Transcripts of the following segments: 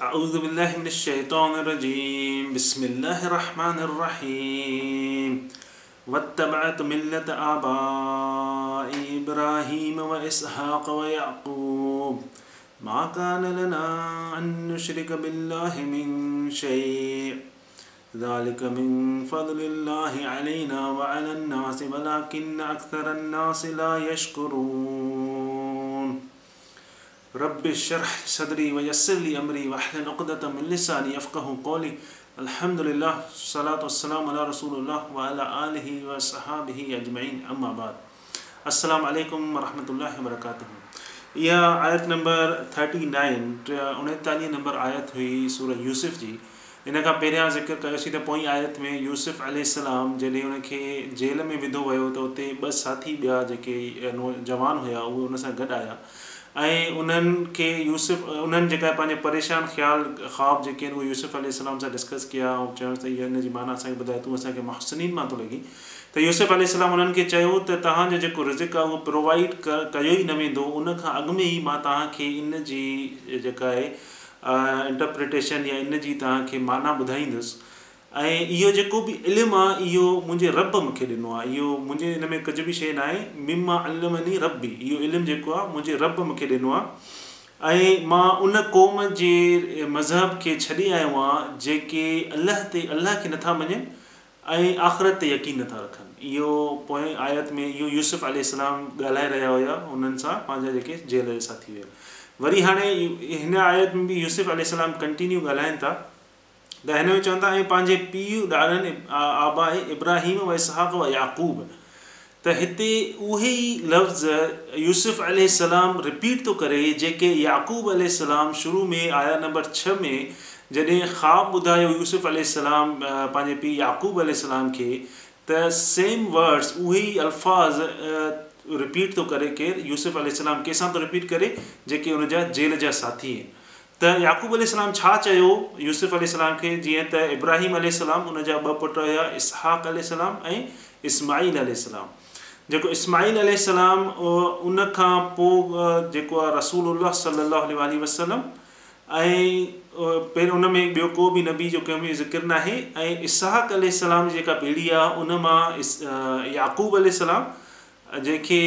أعوذ بالله من الشيطان الرجيم بسم الله الرحمن الرحيم واتبعت ملة آباء إبراهيم وإسحاق ويعقوب ما كان لنا أن نشرك بالله من شيء ذلك من فضل الله علينا وعلى الناس ولكن أكثر الناس لا يشكرون رب شرح صدری امری من لسانی قولی والسلام علی رسول اللہ آلہ وصحابہ اجمعین اما بعد السلام علیکم یت نمبر تھرٹی نائن اُنتالیس نمبر آیت ہوئی سورہ یوسف جی ان کا پہرا ذکر کیا سی تو آیت میں یوسف علیہ السلام جی ان کے جیل میں ودھو ہو تو ب ساتھی نوجوان ہوا وہ ان گڈ آیا ऐं उन्हनि खे यूसुफ़ उन्हनि जेका पंहिंजे परेशान ख़्याल ख़्वाब जेके आहिनि उहे सलाम सां डिस्कस कया ऐं चवनि त इहा इन जी माना असांखे ॿुधाए तूं असांखे महसिनीन मां थो लॻी त यूसुफ़ल उन्हनि खे चयो त तव्हांजो जेको रिज़िक आहे उहो प्रोवाइड कयो ई न वेंदो उन खां अॻु में ई मां तव्हांखे जी जेका आहे इंटरप्रिटेशन या जी तव्हांखे माना ॿुधाईंदुसि ऐं इहो जेको बि इल्मु आहे इहो मुंहिंजे रब मूंखे ॾिनो आहे इहो मुंहिंजे हिन में कुझु बि शइ न आहे मिम आहे अलमनी रबी इहो इल्मु जेको आहे मुंहिंजे रब मूंखे ॾिनो आहे ऐं मां उन क़ौम जे मज़हब खे छॾे आयो आहियां जेके अलाह ते अलाह खे नथा मञनि ऐं आख़िरत ते यकीन नथा रखनि इहो पोएं आयत में इहो यूसुफ़ यूसुफ़लाम ॻाल्हाए रहिया हुया उन्हनि सां पंहिंजा जेके जेल जे साथी हुया वरी हाणे हिन आयत में बि यूसुफ अलाम कंटिन्यू ॻाल्हाइनि था त हिन में चवंदा आहिनि पंहिंजे पीउ ॾाढनि आबा ऐं इब्राहिम व याक़ूब त हिते उहे ई लफ़्ज़ यूसुफ़ यूसुफ़लाम रिपीट थो करे जेके याक़ूबल सलाम शुरू में आया नंबर छह में जॾहिं ख़ाब ॿुधायो यूसुफ़ल सलाम पंहिंजे पीउ याक़ूब सलाम खे त सेम वर्ड्स उहे ई अल्फाज़ रिपीट थो करे केरु यूसुफ अलाम कंहिंसां थो रिपीट करे जेके हुनजा जेल जा साथी आहिनि त याक़ूब याक़ूबलाम छा चयो यूसुफ़ यूसुफ़लाम खे जीअं त इब्राहिम उन जा ॿ पुट हुआ इसाक़ु अलाम ऐं इस्माल अलीमाम जेको इस्माल अलाम उन खां पोइ जेको आहे रसूल वसलम ऐं पहिरियों उन में ॿियो को बि नबी जो कंहिं कंहिंमहिल ज़िकिर न आहे ऐं इस्हक़ु अल जेका पीढ़ी आहे उन मां इस याक़ूब याक़ूबलाम जंहिंखे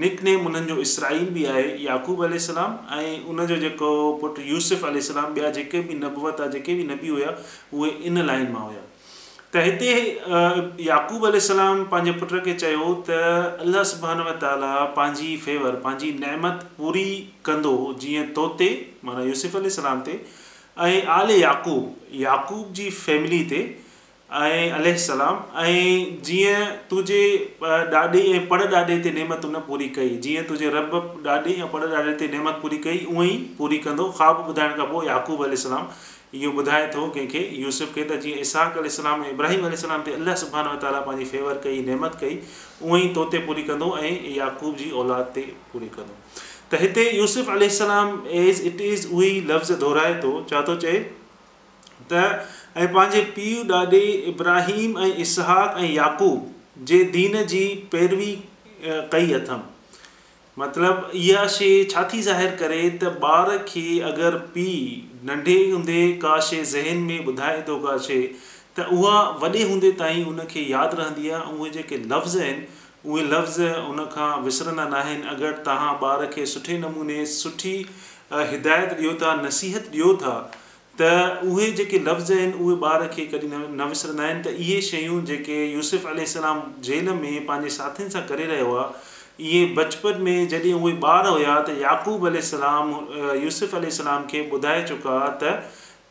निकनेम उन्हनि जो इसराल बि आहे याकूब अल ऐं उनजो जेको पुटु यूसुफ अल यूसुफ़लाम ॿिया जेके बि नबवत आहे जेके बि नबी हुया उहे इन लाइन मां हुया त हिते याकूब अली सलाम पंहिंजे पुट खे चयो त अलाह सुबहान ताला पंहिंजी फेवर पंहिंजी नहमत पूरी कंदो जीअं तोते माना यूसुफ़ी सलाम ते ऐं आले याकूब याकूब जी फैमिली ते ऐं सलाम ऐं जीअं तुंहिंजे ॾाॾे ऐं पर ॾाॾे ते नेमत हुन पूरी कई जीअं तुंहिंजे रब ॾाॾे ऐं पर ॾाॾे ते नेमत पूरी कई ई पूरी कंदो ख़्वाबु ॿुधाइण खां पोइ याकूब अलाम इहो ॿुधाए थो कंहिंखे यूसुफ़ खे त जीअं इसाक इसाक़ल सलाम इब्राहिम अल ते अलाह ताला पंहिंजी फेवर कई नेमत कई उअई तो ते पूरी कंदो ऐं याकूब जी औलाद ते पूरी कंदो त हिते यूसुफ एज़ इट इज़ उहो ई लफ़्ज़ दुहिराए थो छा थो चए त ऐं पंहिंजे पीउ ॾाॾे इब्राहिम ऐं इसहाक ऐं याक़ूब जे दीन जी पैरवी कई अथमि मतिलबु इहा शइ छा थी ज़ाहिरु करे त ॿार खे अगरि पीउ नंढे हूंदे का शइ ज़हन में ॿुधाए थो का शइ त उहा वॾे हूंदे ताईं उनखे यादि रहंदी आहे उहे जेके लफ़्ज़ आहिनि उहे लफ़्ज़ उनखां विसरंदा न आहिनि अगरि तव्हां ॿार खे सुठे नमूने सुठी हिदायत ॾियो था नसीहत ॾियो था त उहे जेके लफ़्ज़ आहिनि उहे ॿार खे कॾहिं न विसरंदा आहिनि त इहे शयूं जेके यूसुफ़ यूसुफ़लाम जेल में पंहिंजे साथियुनि सां करे रहियो आहे इहे बचपन में जॾहिं उहे ॿार हुया त याक़ूबल सलाम यूसुफ़ल सलाम खे ॿुधाए चुका त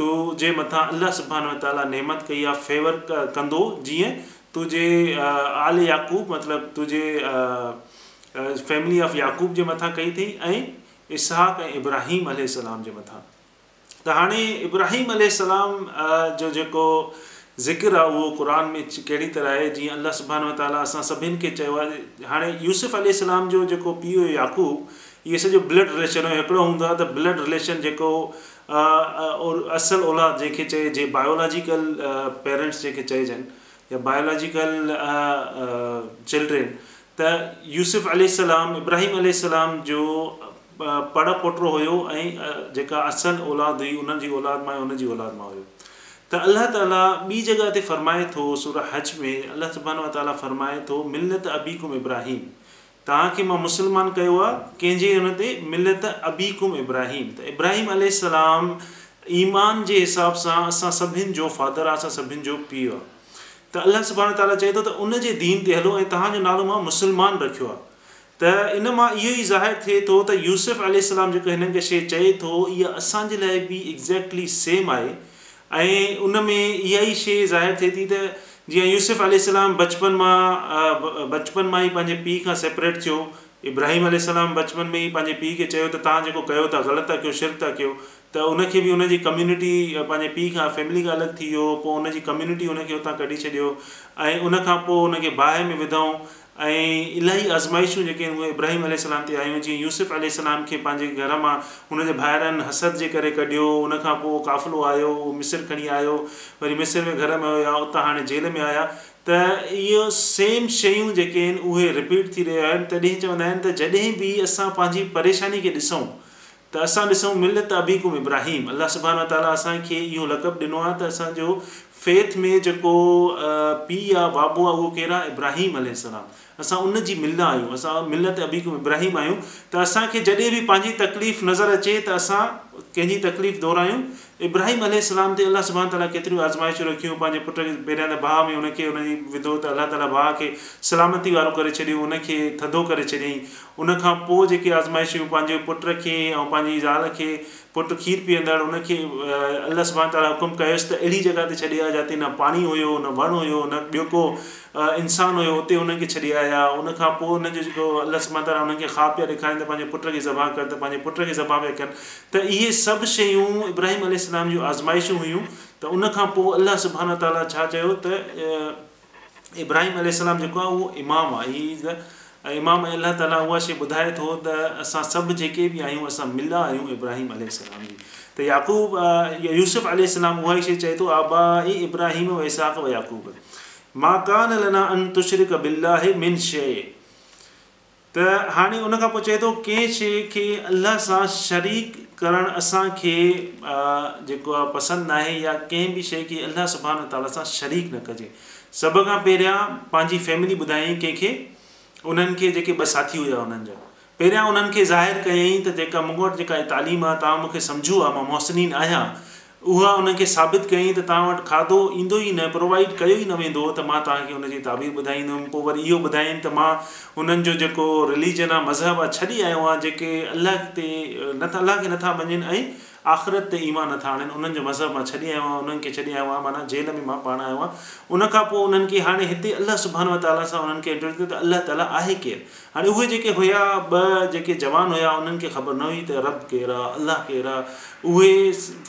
तूं जे मथां अलाह सुबानु ताला नेमत कई आहे फ़ेवर कंदो जीअं तुंहिंजे आल याक़ूब मतिलबु तुंहिंजे फैमिली ऑफ याक़ूब जे मथां कई अथई ऐं इसहाक ऐं इब्राहिम अलसलाम जे मथां त हाणे इब्राहिम अल जो जेको ज़िक्र आहे उहो क़ुर में कहिड़ी तरह आहे जीअं अलाह सुबाना असां सभिनि खे चयो आहे हाणे यूसुफ़ यूसुफ़लाम जो जेको पीउ हुयो याकू इहो सॼो ब्लड रिलेशन हुयो हिकिड़ो हूंदो आहे त ब्लड रिलेशन जेको असल औलादु जंहिंखे चए जे बायोलॉजिकल पेरेंट्स जेके चइजनि या बायोलॉजिकल चिल्ड्रेन त यूसुफ अल इब्राहिम अलाम जो पड़ पुट हुयो ऐं जेका असल औलाद हुई उन्हनि जी औलाद मां उन जी औलाद मां हुयो त अल्ल्ह ताली ॿी जॻह ते फ़रमाए थो सूर हज में अलाह सुबाना ताला फ़रमाए थो मिलत अबीकुम इब्राहिम तव्हांखे मां मुसलमान कयो आहे कंहिंजे हुन ते मिलत अबी कुम इब्राहिम त इब्राहिम अल ईमान जे हिसाब सां असां सभिनि जो फादर आहे असां सभिनि जो पीउ आहे त अलाह सुबहानु ताला चए थो त उनजे दीन ते हलो ऐं तव्हांजो नालो मां मुस्लमान रखियो आहे त इन मां इहो ई ज़ाहिरु थिए थो त यूसुफ अलाम जेको हिन खे शइ चए थो इहा असांजे लाइ बि एक्ज़ेक्टली सेम आहे ऐं उन में इहा ई शइ ज़ाहिरु थिए थी त जीअं यूसुफ यूसुफ़लाम बचपन मां बचपन मां ई पंहिंजे पीउ खां सेपरेट थियो इब्राहिम अल बचपन में ई पंहिंजे पीउ खे चयो त तव्हां जेको कयो था ग़लति था कयो शिर था कयो त उनखे बि उनजी कम्यूनिटी पंहिंजे पीउ खां फैमिली खां अलॻि थी वियो पोइ उन जी कम्युनिटी उनखे हुतां कढी छॾियो ऐं उनखां पोइ उनखे बाहि में विधऊं ऐं इलाही आज़माइशूं जेके आहिनि उहे इब्राहिम अलसलाम ते आयूं जीअं यूसुफ अल सलाम खे पंहिंजे घर मां हुन जे भारनि हसद जे करे कढियो उनखां पोइ काफ़िलो आयो उहो मिसिर खणी आयो वरी मिसिर में घर में हुया उतां हाणे जेल में आया त इहो सेम शयूं जेके आहिनि उहे रिपीट थी रहियूं आहिनि तॾहिं चवंदा आहिनि त जॾहिं बि असां पंहिंजी परेशानी खे ॾिसूं असां ॾिसूं मिलत अबीकुम इब्राहिम अलाह सुबान ताला असांखे इहो लक़ब ॾिनो आहे त असांजो फेथ में जेको पीउ आहे बाबू आहे उहो कहिड़ा इब्राहिम अल असां उन जी मिल आहियूं असां मिलत अबीकुम इब्राहिम आहियूं त असांखे जॾहिं बि पंहिंजी तकलीफ़ नज़र अचे त असां कंहिंजी तकलीफ़ दुहिरायूं इब्राहिम अल ते अलाह सुभहाण ताला केतिरियूं आज़माइशूं रखियूं पंहिंजे पुट खे पहिरियां भाउ में हुनखे हुनजी विधो त अलाह ताला भाउ खे सलामती वारो करे छॾियईं हुनखे थधो करे छॾियईं उनखां पोइ जेके आज़माइशूं पंहिंजे पुट खे ऐं पंहिंजी ज़ाल खे पुटु खीर पीअंदड़ हुनखे अलाह सुभान ताला हुकुम कयोसि त अहिड़ी जॻह ते छॾे आया जिते न पाणी हुयो न वण हुयो न ॿियो को इंसानु हुयो हुते हुनखे छॾे आया उनखां पोइ हुनजो जेको अलाह सुबानताला ताला हुनखे ख़ा पिया ॾेखारनि त पंहिंजे पुट खे ज़बा कनि त पंहिंजे पुट खे ज़बा पिया कनि त इहे सभु शयूं इब्राहिम अलसलाम जूं आज़माइशूं हुयूं त उनखां पोइ अलाह सुबाना ताला छा चयो त इब्राहिम अल जेको आहे उहो इमाम आहे हीअ ऐं इमाम अलाह ताला उहा शइ ॿुधाए थो त असां सभु जेके बि आहियूं असां मिला आहियूं इब्राहिम जी त याकूब यूसुफ़ यूसुफ़लाम उहा ई शइ चए थो आबा ई इब्राहिम वैसाक याक़ूब मां कान लना अन तुशर वा मिन शइ त हाणे उन खां पोइ चए थो कंहिं शइ खे अलाह सां शरीक करणु असांखे जेको आहे पसंदि न आहे या कंहिं बि शइ खे अलाह सुबाना ताला सां शरीक न कजे सभ खां पहिरियां पंहिंजी फैमिली ॿुधाई कंहिंखे उन्हनि खे जेके ॿ साथी हुया उन्हनि जा पहिरियां उन्हनि खे ज़ाहिरु कयईं त जेका मूं वटि जेका तालीम आहे तव्हां मूंखे सम्झो आहे मां मोहसिन आहियां उहा उन्हनि खे साबित कयईं त तव्हां वटि खाधो ईंदो ई न प्रोवाइड कयो ई न वेंदो त मां तव्हांखे हुनजी ताबीर ॿुधाईंदुमि पोइ वरी इहो ॿुधायईं त मां हुननि जो जेको रिलीजन आहे मज़हब आहे छॾी आयो आहे जेके अलाह ते न अलाह खे नथा मञनि ऐं आख़िरत ते ईमान नथा आणनि उन्हनि जो मज़हब मां छॾे आयो आहियां उन्हनि खे छॾे आयो आहियां माना जेल में मां पाण आयो आहियां उन खां पोइ उन्हनि खे हाणे हिते अलाह सुभान ताला सां उन्हनि खे कयो त अलाह ताला आहे केरु हाणे उहे जेके हुया ॿ जेके जवान हुया उन्हनि खे ख़बर न हुई त रब केरु आहे अलाह केरु आहे उहे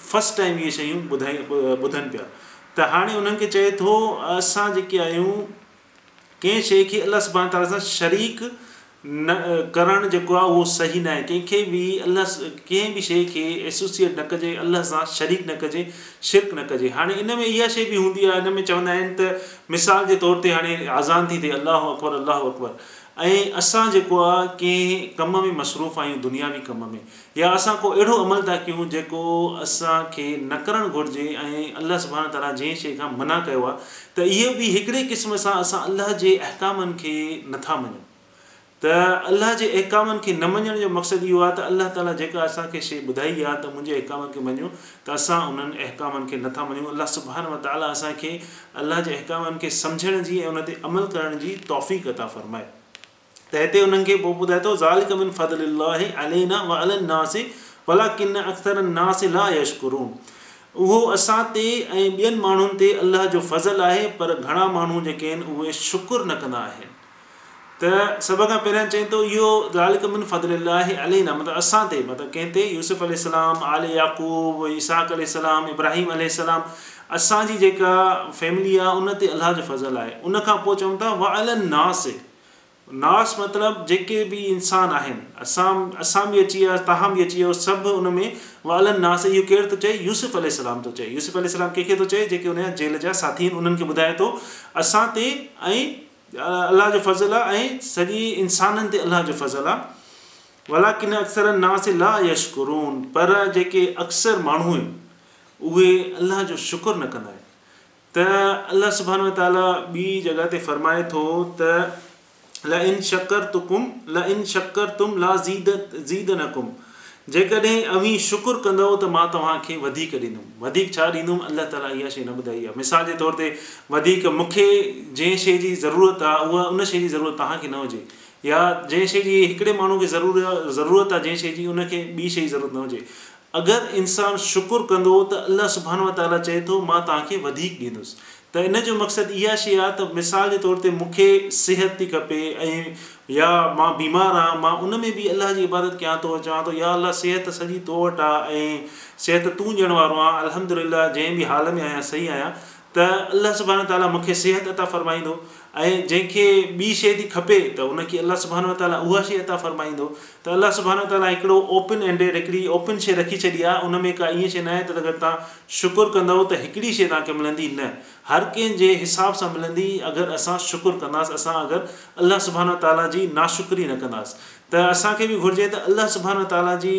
फस्ट टाइम इहे शयूं ॿुधाई ॿुधनि पिया त हाणे उन्हनि खे चए थो असां जेके आहियूं कंहिं शइ खे अलाह सुबान ताला सां शरीक न करणु जेको आहे उहो सही न आहे कंहिंखे बि अलाह कंहिं बि शइ खे एसोसिएट न कजे अलाह सां शरीक न कजे शिरक न कजे हाणे इन में इहा शइ बि हूंदी आहे इन में चवंदा आहिनि त मिसाल जे तौर ते हाणे आज़ान थी थिए अलाह अकबर अलाह अकबर ऐं असां जेको आहे कंहिं कम में मसरूफ़ आहियूं दुनियावी कम में या असां को अहिड़ो अमल था कयूं जेको असांखे न करणु घुरिजे ऐं अलाह सुभाणे ताला जंहिं शइ खां मना कयो आहे त इहो बि हिकिड़े क़िस्म सां असां अलाह जे अहकामनि खे नथा मञूं त अल्ह जे अहकामनि खे न मञण जो मक़सदु इहो आहे त अलाह ताला जेका असांखे शइ ॿुधाई आहे त मुंहिंजे हेकामनि खे मञूं त असां उन्हनि अहकामनि खे नथा मञूं अलाह सुभाणे व ताला असांखे अलाह जे अहकामनि खे सम्झण जी ऐं उन ते अमल करण जी तौफ़ी कथा फ़र्माए त हिते उन्हनि खे पोइ ॿुधाए थो ज़ाल कमिन भला किन अख़्तर ला यशुरू उहो असां ते ऐं ॿियनि माण्हुनि ते अलाह जो फज़ल आहे पर घणा माण्हू जेके आहिनि उहे शुकुरु न कंदा आहिनि त सभ खां पहिरियां चई थो इहो लाल कमन फज़ल अला मतिलबु असां ते मतिलबु कंहिं ते यूसुफ अलाम याक़ूब इसाक़ु अलाम इब्राहिम अल असांजी जेका फैमिली आहे उन ते अलाह जो फज़ल आहे उन खां पोइ चऊं था वा अल नास नास मतिलबु जेके बि इंसान आहिनि असां असां बि अची विया तव्हां बि अची वियो सभु उन में वा अल नास इहो केरु थो चए यूसुफ यूसुफ़लाम थो चए यूसुफ यूसुफ़लाम कंहिंखे थो चए जेके हुनजा जेल जा साथी आहिनि उन्हनि खे ॿुधाए थो असां ते ऐं अलाह जो फज़ल आहे ऐं सॼी इंसाननि ते अलाह जो फज़ल आहे वला किन अक्सर नास ला यशकुरून पर जेके अक्सर माण्हू आहिनि उहे अलाह जो शुकुर न कंदा आहिनि त अलाह सुबाने ताला ॿी जॻह ते फ़रमाए थो त ल इन शकर तुकुम ल इन शकर तुम ला ज़ीद ज़ीद न कुम जेकॾहिं अवी शुकुरु कंदव त मां तव्हांखे वधीक ॾींदुमि वधीक छा ॾींदुमि अलाह ताला इहा शइ न ॿुधाई आहे मिसाल जे तौर ते वधीक मूंखे जंहिं शइ जी ज़रूरत आहे उहा उन शइ जी ज़रूरत तव्हांखे न हुजे या जंहिं शइ जी हिकिड़े माण्हू खे ज़रूरी ज़रूरत आहे जंहिं शइ जी उनखे ॿी शइ जी ज़रूरत न हुजे अगरि इंसानु शुकुरु कंदो त अलाह सुभाणे ताला चए थो मां तव्हांखे वधीक ॾींदुसि त इन जो मकसद इहा शइ आहे त मिसाल जे तौर ते मूंखे सिहत थी खपे ऐं या मां बीमार आहियां मां उन में बि अलाह जी इबादत कयां थो चवां थो या अलाह सिहत सॼी तो वटि आहे ऐं सिहत तूं ॾियण वारो आहे अलहमदिल्ला जंहिं बि हाल में आहियां सही आहियां त अलाह सुभाना ताला मूंखे सिहत अता फरमाईंदो ऐं जंहिंखे ॿी शइ थी खपे त हुनखे अलाह सुभहानु ताला उहा शइ अता फ़रमाईंदो त अलाह सुभहानो ताला हिकिड़ो ओपन एंडेड हिकिड़ी ओपन शइ रखी छॾी आहे उन में का ईअं शइ न आहे त अगरि तव्हां शुकुरु कंदव त हिकिड़ी शइ तव्हांखे मिलंदी न हर कंहिंजे हिसाब सां मिलंदी अगरि असां शुकुरु कंदासीं असां अगरि अलाह सुबहानु ताला जी नाशुक्री न कंदासीं त असांखे बि घुर्जे त अलाह सुबाना ताला जी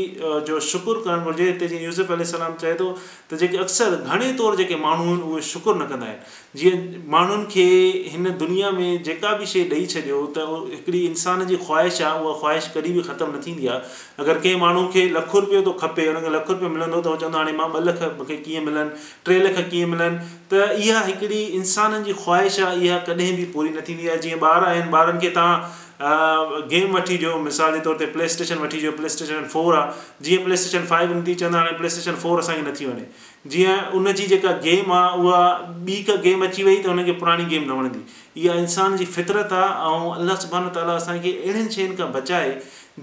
जो शुकुर करणु घुरिजे हिते जीअं यूज़ुफ अलाम चए थो त जेके अक्सर घणे तौरु जेके माण्हू आहिनि उहे शुकुरु न कंदा आहिनि जीअं माण्हुनि खे हिन दुनिया में जेका बि शइ ॾेई छॾियो त उहो हिकिड़ी इंसान जी ख़्वाहिश आहे उहा ख़्वाहिश कॾहिं बि ख़तमु न थींदी आहे अगरि कंहिं माण्हू खे लखु रुपियो थो खपे हुनखे लखु रुपियो मिलंदो त चवंदो हाणे मां ॿ लख मूंखे कीअं मिलनि टे लख कीअं मिलनि त इहा हिकिड़ी इंसान जी ख़्वाहिश आहे इहा कॾहिं बि पूरी न थींदी आहे जीअं ॿार आहिनि ॿारनि खे तव्हां गेम uh, वठी ॾिजो मिसाल जे तौर ते प्ले स्टेशन वठी अचो प्ले स्टेशन फोर आहे जीअं प्ले स्टेशन फाइव ईंदी चवंदा हाणे प्ले स्टेशन फोर असांखे नथी वञे जीअं उनजी जेका गेम आहे उहा ॿी का गेम अची वई त हुनखे पुराणी गेम न वणंदी इहा इंसान जी फितरत आहे ऐं अलाह सुबहान ताला असांखे अहिड़नि शयुनि खां बचाए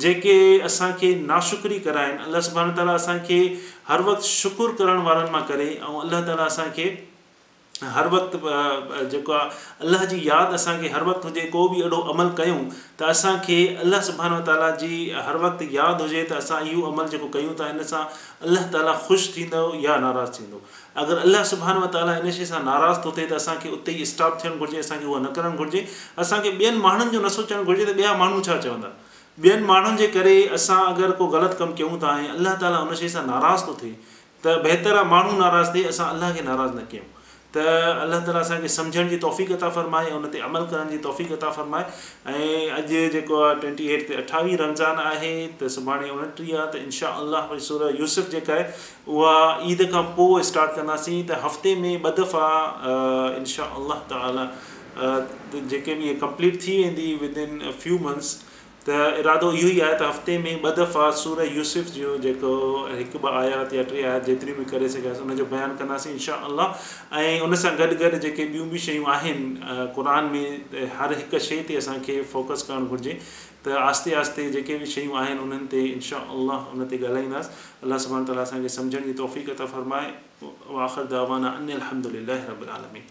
जेके असांखे नाशुक्री कराइनि अलाह सुभान ताला असांखे हर वक़्तु शुकुर करण वारनि मां करे ऐं अलाह ताला असांखे हर वक़्तु जेको आहे अलाह जी यादि असांखे हर वक़्तु हुजे को बि अहिड़ो अमल कयूं त असांखे अलाह सुबहान व ताला जी हर वक़्तु यादि हुजे त असां इहो अमल जेको कयूं था इन सां अलाह ताला ख़ुशि थींदो या नाराज़ु थींदो अगरि अलाह सुबहान व ताला इन शइ सां नाराज़ थो थिए त असांखे उते ई स्टॉप थियणु घुरिजे असांखे उहो न करणु घुरिजे असांखे ॿियनि माण्हुनि जो न सोचणु घुरिजे त ॿिया माण्हू छा चवंदा ॿियनि माण्हुनि जे करे असां अगरि को ग़लति कमु कयूं था ऐं अलाह ताली शइ सां नाराज़ थो थिए त बहितर आहे माण्हू नाराज़ थिए असां अलाह खे नाराज़ु न कयूं त अलाह ताला असांखे सम्झण जी तौफ़ तौफ़ीक़ता फ़रमाए उन ते अमल करण जी तौफ़ तौफ़ीक़ता फ़रमाए ऐं अॼु जेको आहे ट्वेंटी एट ते अठावीह रमज़ान आहे त सुभाणे उणटीह आहे त इनशा अलाह अलाहूरा यूसुफ़ जेका आहे उहा ईद खां पोइ स्टाट कंदासीं त हफ़्ते में ॿ दफ़ा इनशा अलाह ताला जेके बि इहे कंप्लीट थी वेंदी विद इन फ्यू मंथ्स त इरादो इहो ई आहे त हफ़्ते में ॿ दफ़ा सूर यूसुफ़ जो जेको हिकु ॿ आयात या टे आयात जेतिरी बि करे सघियासीं उनजो बयानु कंदासीं इनशा अलाह ऐं उन सां गॾु गॾु जेके ॿियूं बि शयूं आहिनि क़ुर में हर हिकु शइ ते असांखे फ़ोकस करणु घुरिजे त आहिस्ते आहिस्ते जेके बि शयूं आहिनि उन्हनि ते इनशा अलाह उन ते ॻाल्हाईंदासीं अलाह सुभाणे ताला असांखे सम्झण जी फ़रमाए आख़िर फरमाए आख़िरा अलहमदिल्ला रबालमी